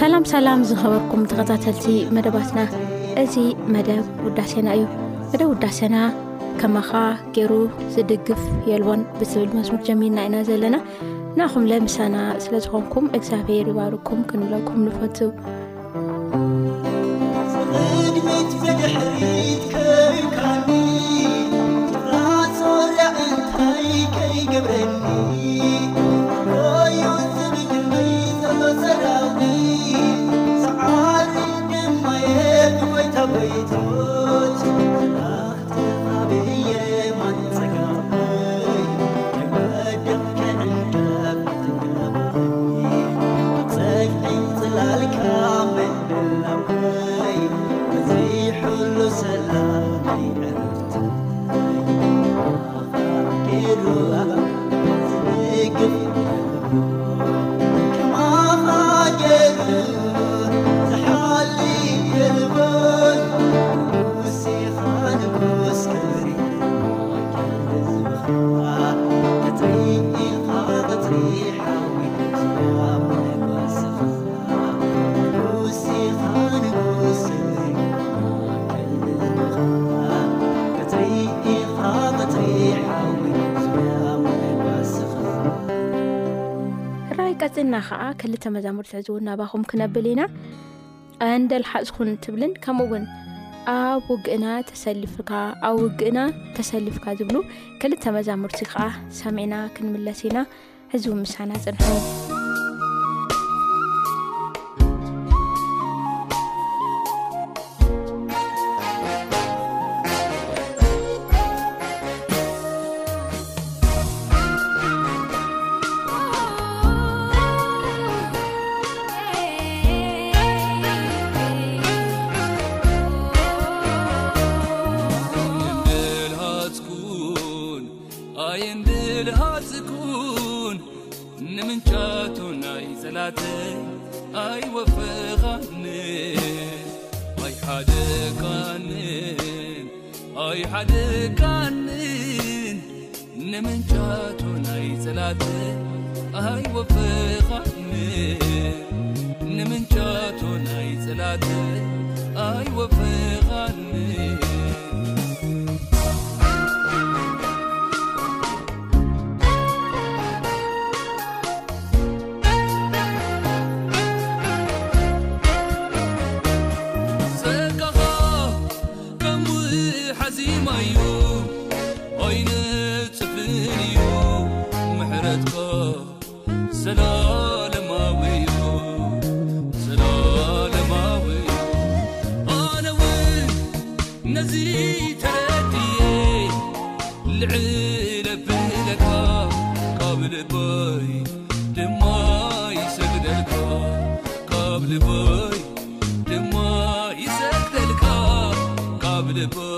ሰላም ሰላም ዝኸበርኩም ተኸታተልቲ መደባትና እዚ መደብ ውዳሴና እዩ መደብ ውዳሴና ከመኻ ገይሩ ዝድግፍ የልቦን ብስብል መስሙድ ጀሚልና ኢና ዘለና ናኹም ለምሳና ስለ ዝኾንኩም እግዚብር ይባርኩም ክንብለኩም ንፈትብ ከዓ ክልተ መዛሙርቲ ሕዝውን እናባኹም ክነብል ኢና እንደልሓ ዝኹን ትብልን ከምኡውን ኣብ ውግእና ተሰልፍካ ኣብ ውግእና ተሰልፍካ ዝብሉ ክልተ መዛሙርቲ ከዓ ሰሚዒና ክንምለስ ኢና ሕዝው ምሳና ፅንሑ ኣይ ወفقኒ ንምنቻቶ ናይ ፅናዕት ኣይ ወفقኒ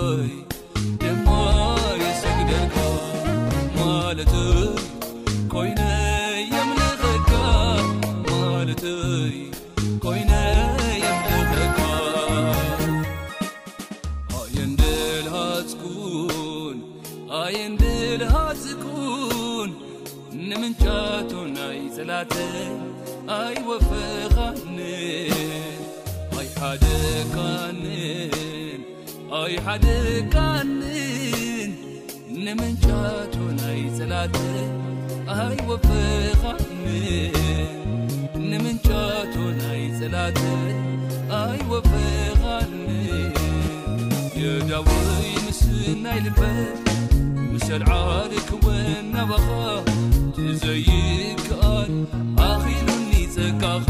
ምة ይ ላ ወفኻ ይደንንይላወንምንቻቶ ናይ ጸላ ኣይ ወፈኻም የዳወይ ምስናይ ልበ ምሰድዓርክወን ናባኻ ትዘይካኣል ኣኪሉኒጽቃኻ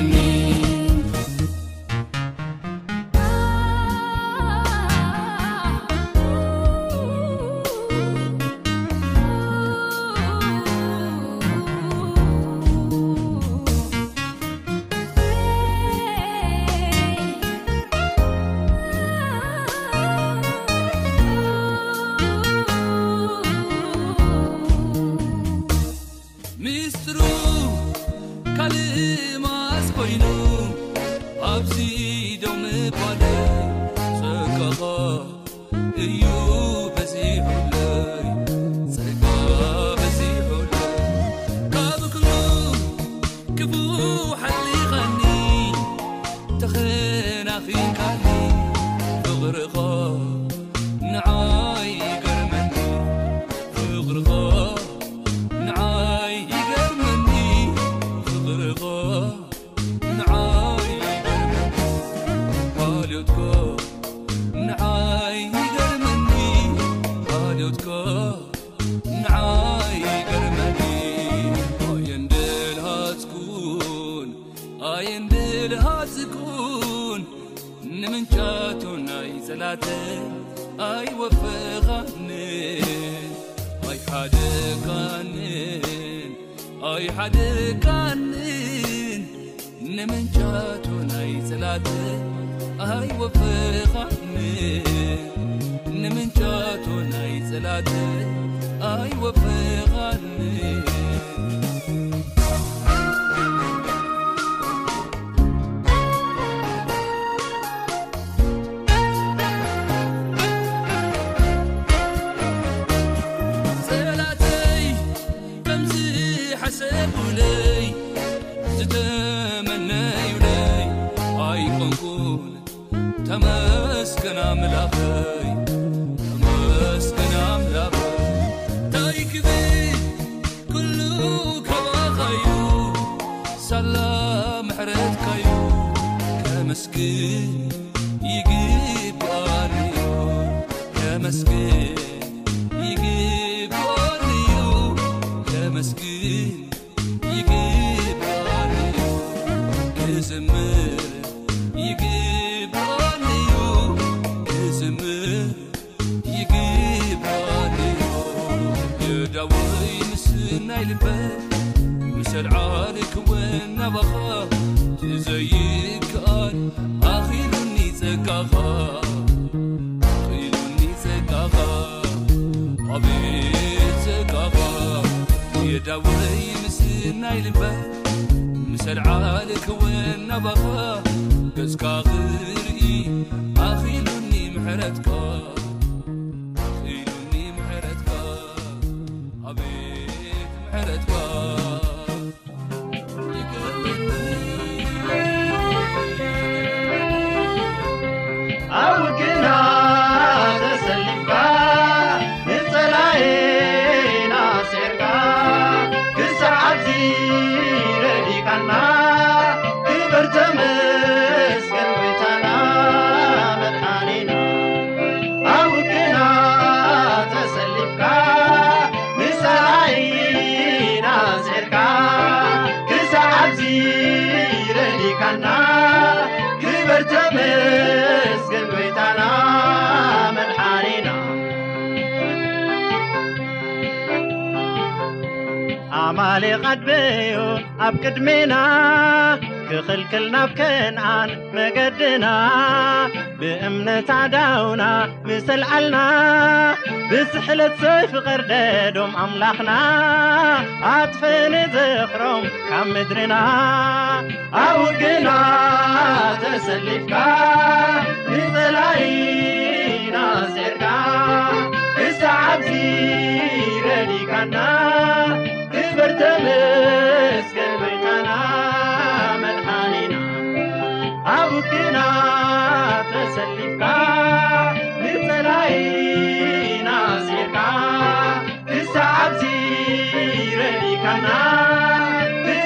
ني مسلعلك و النبقة كسكغري عفيني محرتك ሌቓድበዩ ኣብ ክድሜና ክኽልክልናብ ከንኣን መገድና ብእምነታዳውና ምሰልዓልና ብስሕለት ዘይፊቐርደዶም ኣምላኽና ኣትፈኒ ዘኽሮም ካብ ምድሪና ኣብውገና ተሰሊፍካ ንተላይ ናዜርና እሳዓዚ ረዲካና ኣቡكና ተሰካ ንፈይ ن ዓز ረካና ፈ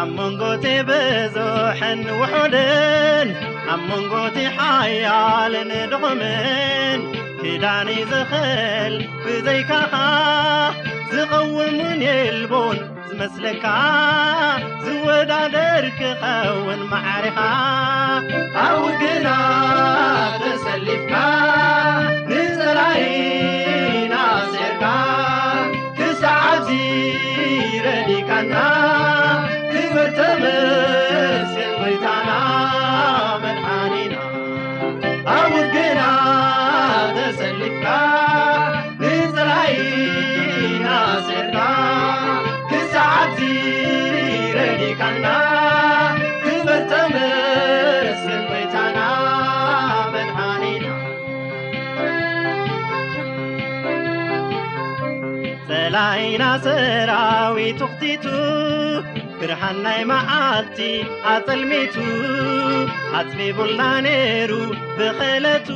ኣብመንጎቴ بዙح وحን መንጎእዚ ሓያልንድኹምን ክዳኒ ዘኽእል ፍዘይካኻ ዝቐውሙን የልቦን ዝመስለካ ዝወዳደር ክኸውን ማዕሪኻ ኣውግና ተሰሊፍካ ንጸላይ ናሴርካ ክሳዓዚ ረዲካና ትምርተም ሰራዊት ኣኽቲቱ ብርሓን ናይ መዓልቲ ኣጠልሚቱ ኣትሊቡልና ነይይሩ ብኸለቱ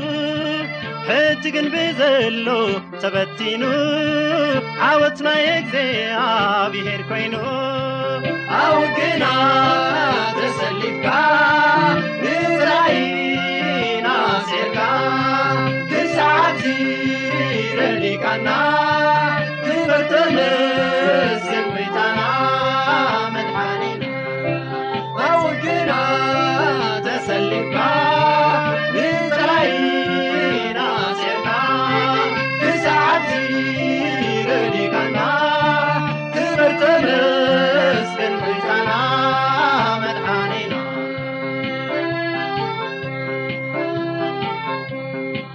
ሕቲ ግን ብዘሎ ተበቲኑ ዓወት ናይ እግዜኣ ብሄር ኮይኑ ኣው ግና ትርሰሊፍካ ንፍራይ ናሴርካ ግስዓዚረኒካና ታናድኒኣውና ተ ታይና ና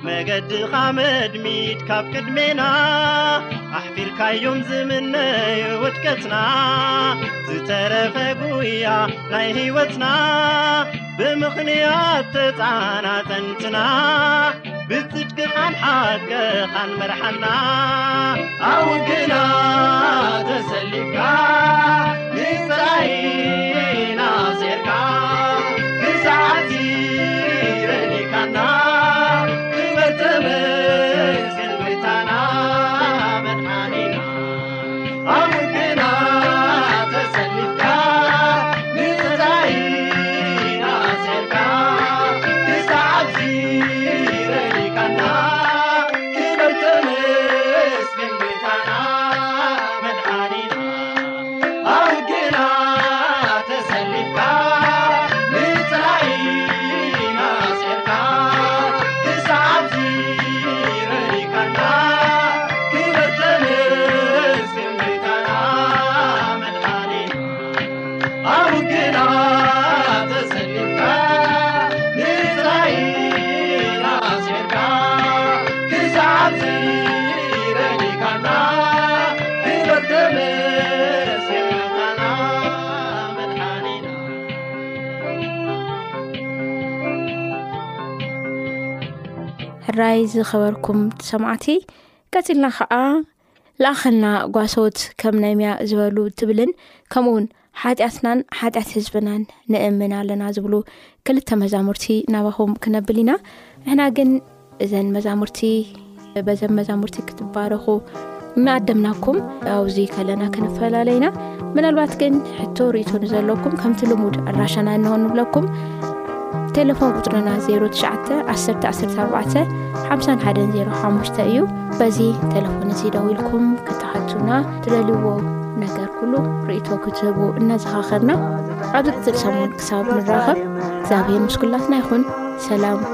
ታድኒመገድኻመድሚት ካብ ቅድሜና ካዮም ዝምነይ ወድከትና ዝተረፈጉ እያ ናይ ሂይወትና ብምኽንያት ተፃና ጠንትና ብፅድቂኣን ሓገ ኻንመርሓና ኣው ግና ተሰሊብና ንፍራይ ሕራይ ዝኸበርኩም ሰማዕቲ ቀፅልና ከዓ ላኣኸልና ጓሶት ከም ናምያ ዝበሉ ትብልን ከምኡውን ሓጢኣትናን ሓጢኣት ህዝብናን ንእምና ኣለና ዝብሉ ክልተ መዛሙርቲ ናባኹም ክነብል ኢና ንሕና ግን እዘን መዛሙርቲ በዘብ መዛሙርቲ ክትባረኹ ንኣደምናኩም ኣብዚ ከለና ክንፈላለዩና ምናልባት ግን ሕቶ ርእቶ ንዘለኩም ከምቲ ልሙድ ኣራሻና ንሆ ንብለኩም ቴለፎን ቁፅርና ዜ9ሸ 11451 05 እዩ በዚ ተለፎነት ደው ኢልኩም ክትሓትና ትደልይዎ ነገር ክሉ ርእይቶ ክትህቡ እናዘኻኸርና ኣብዝትርሰሙም ክሳብ ንራኸብ እግዚኣብሔር ምስኩላትና ይኹን ሰላምዝዕ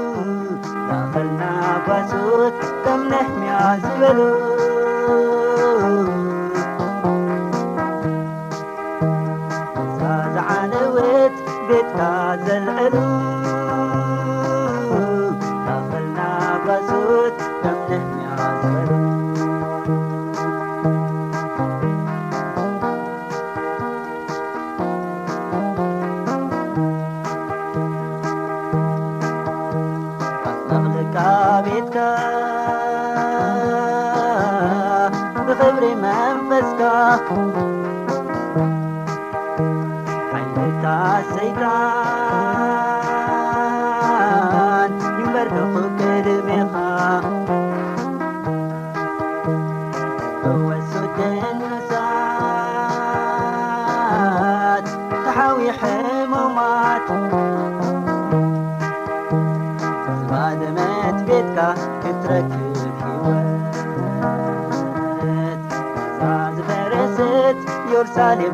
مت لن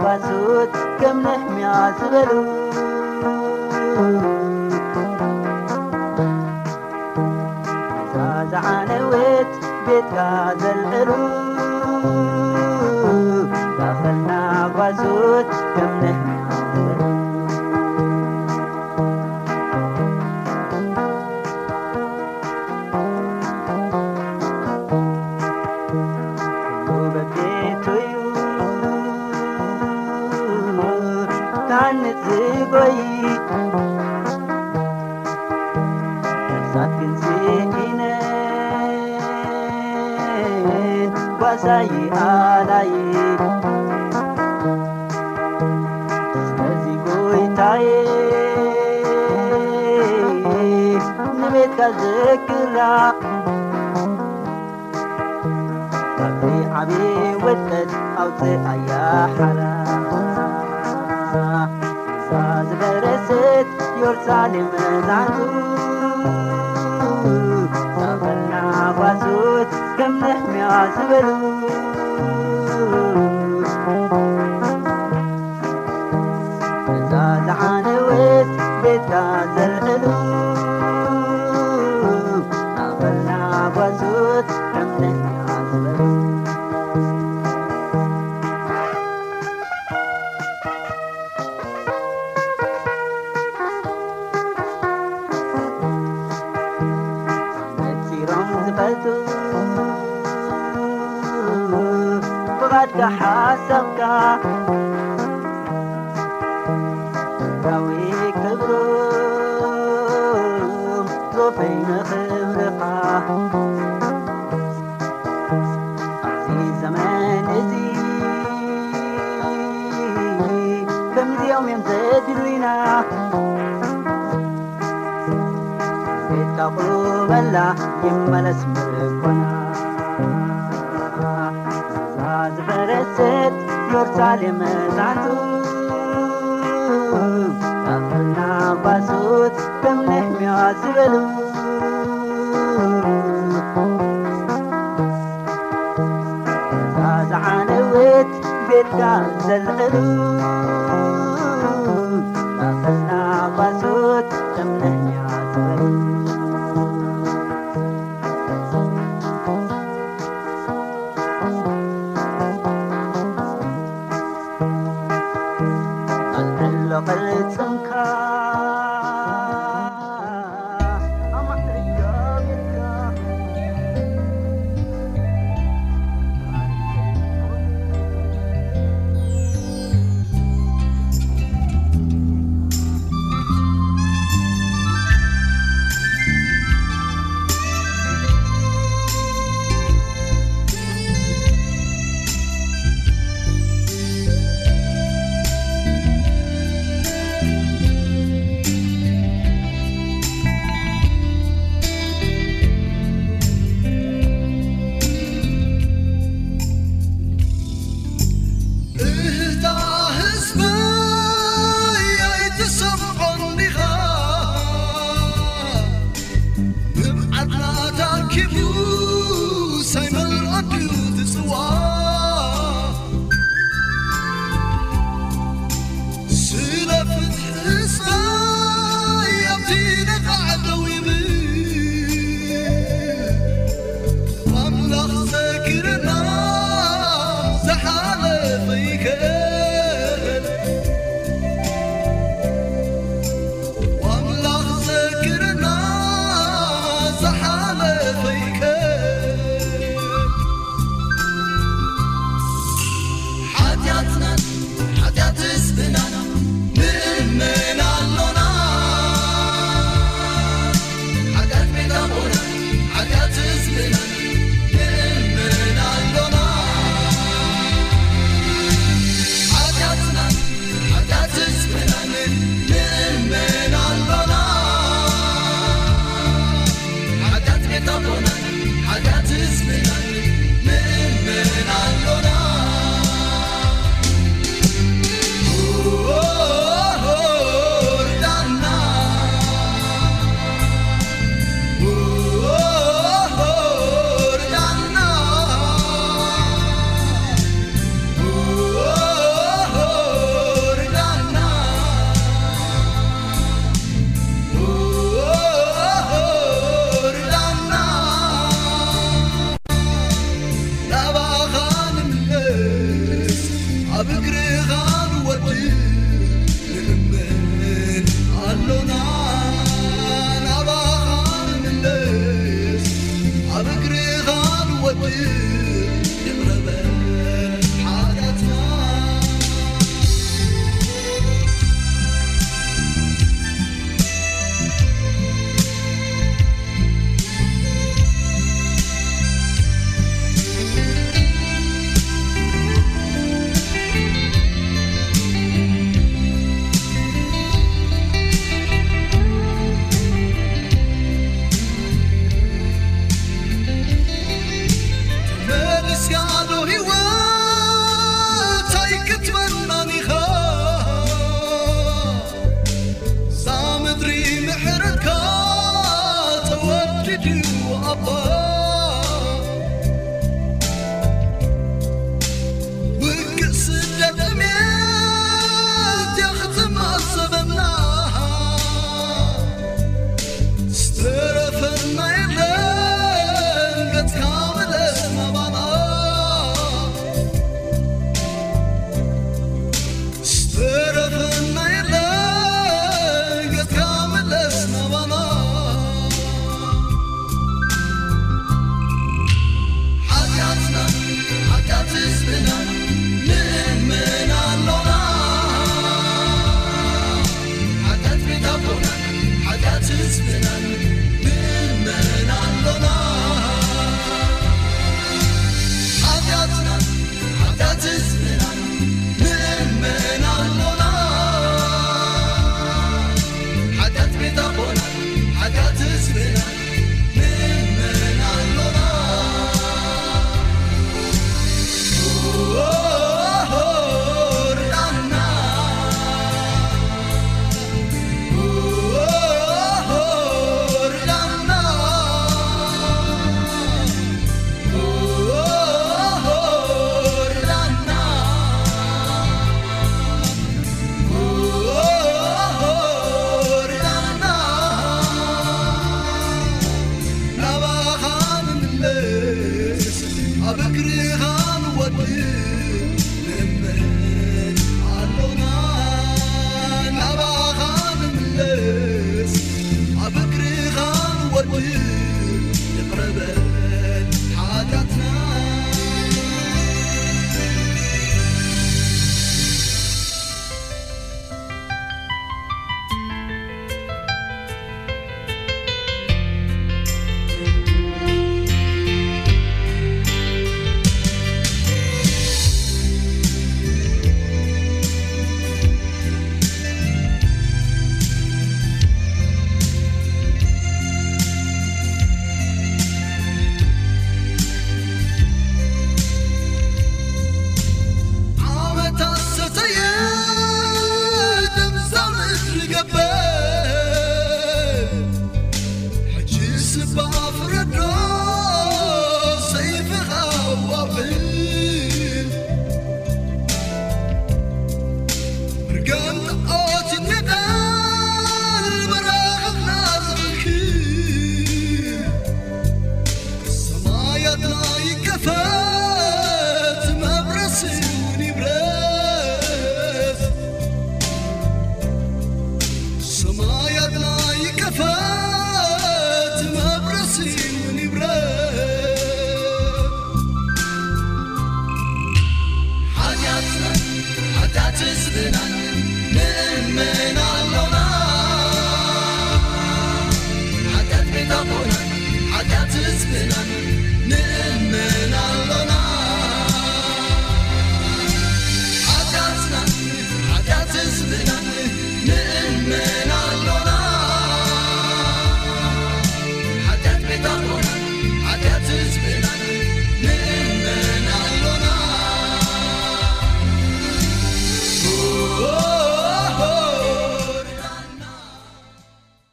ጓست كምنህ مያسበዛዝعنوت ቤتك زل لن زይ نmtkزكr عب ود أوت y ح ዝبrست yrsعنم فن s كmلحم zelelu bernaanzut esirzbetu beradka hasabka قومل يملسس لمع س نحت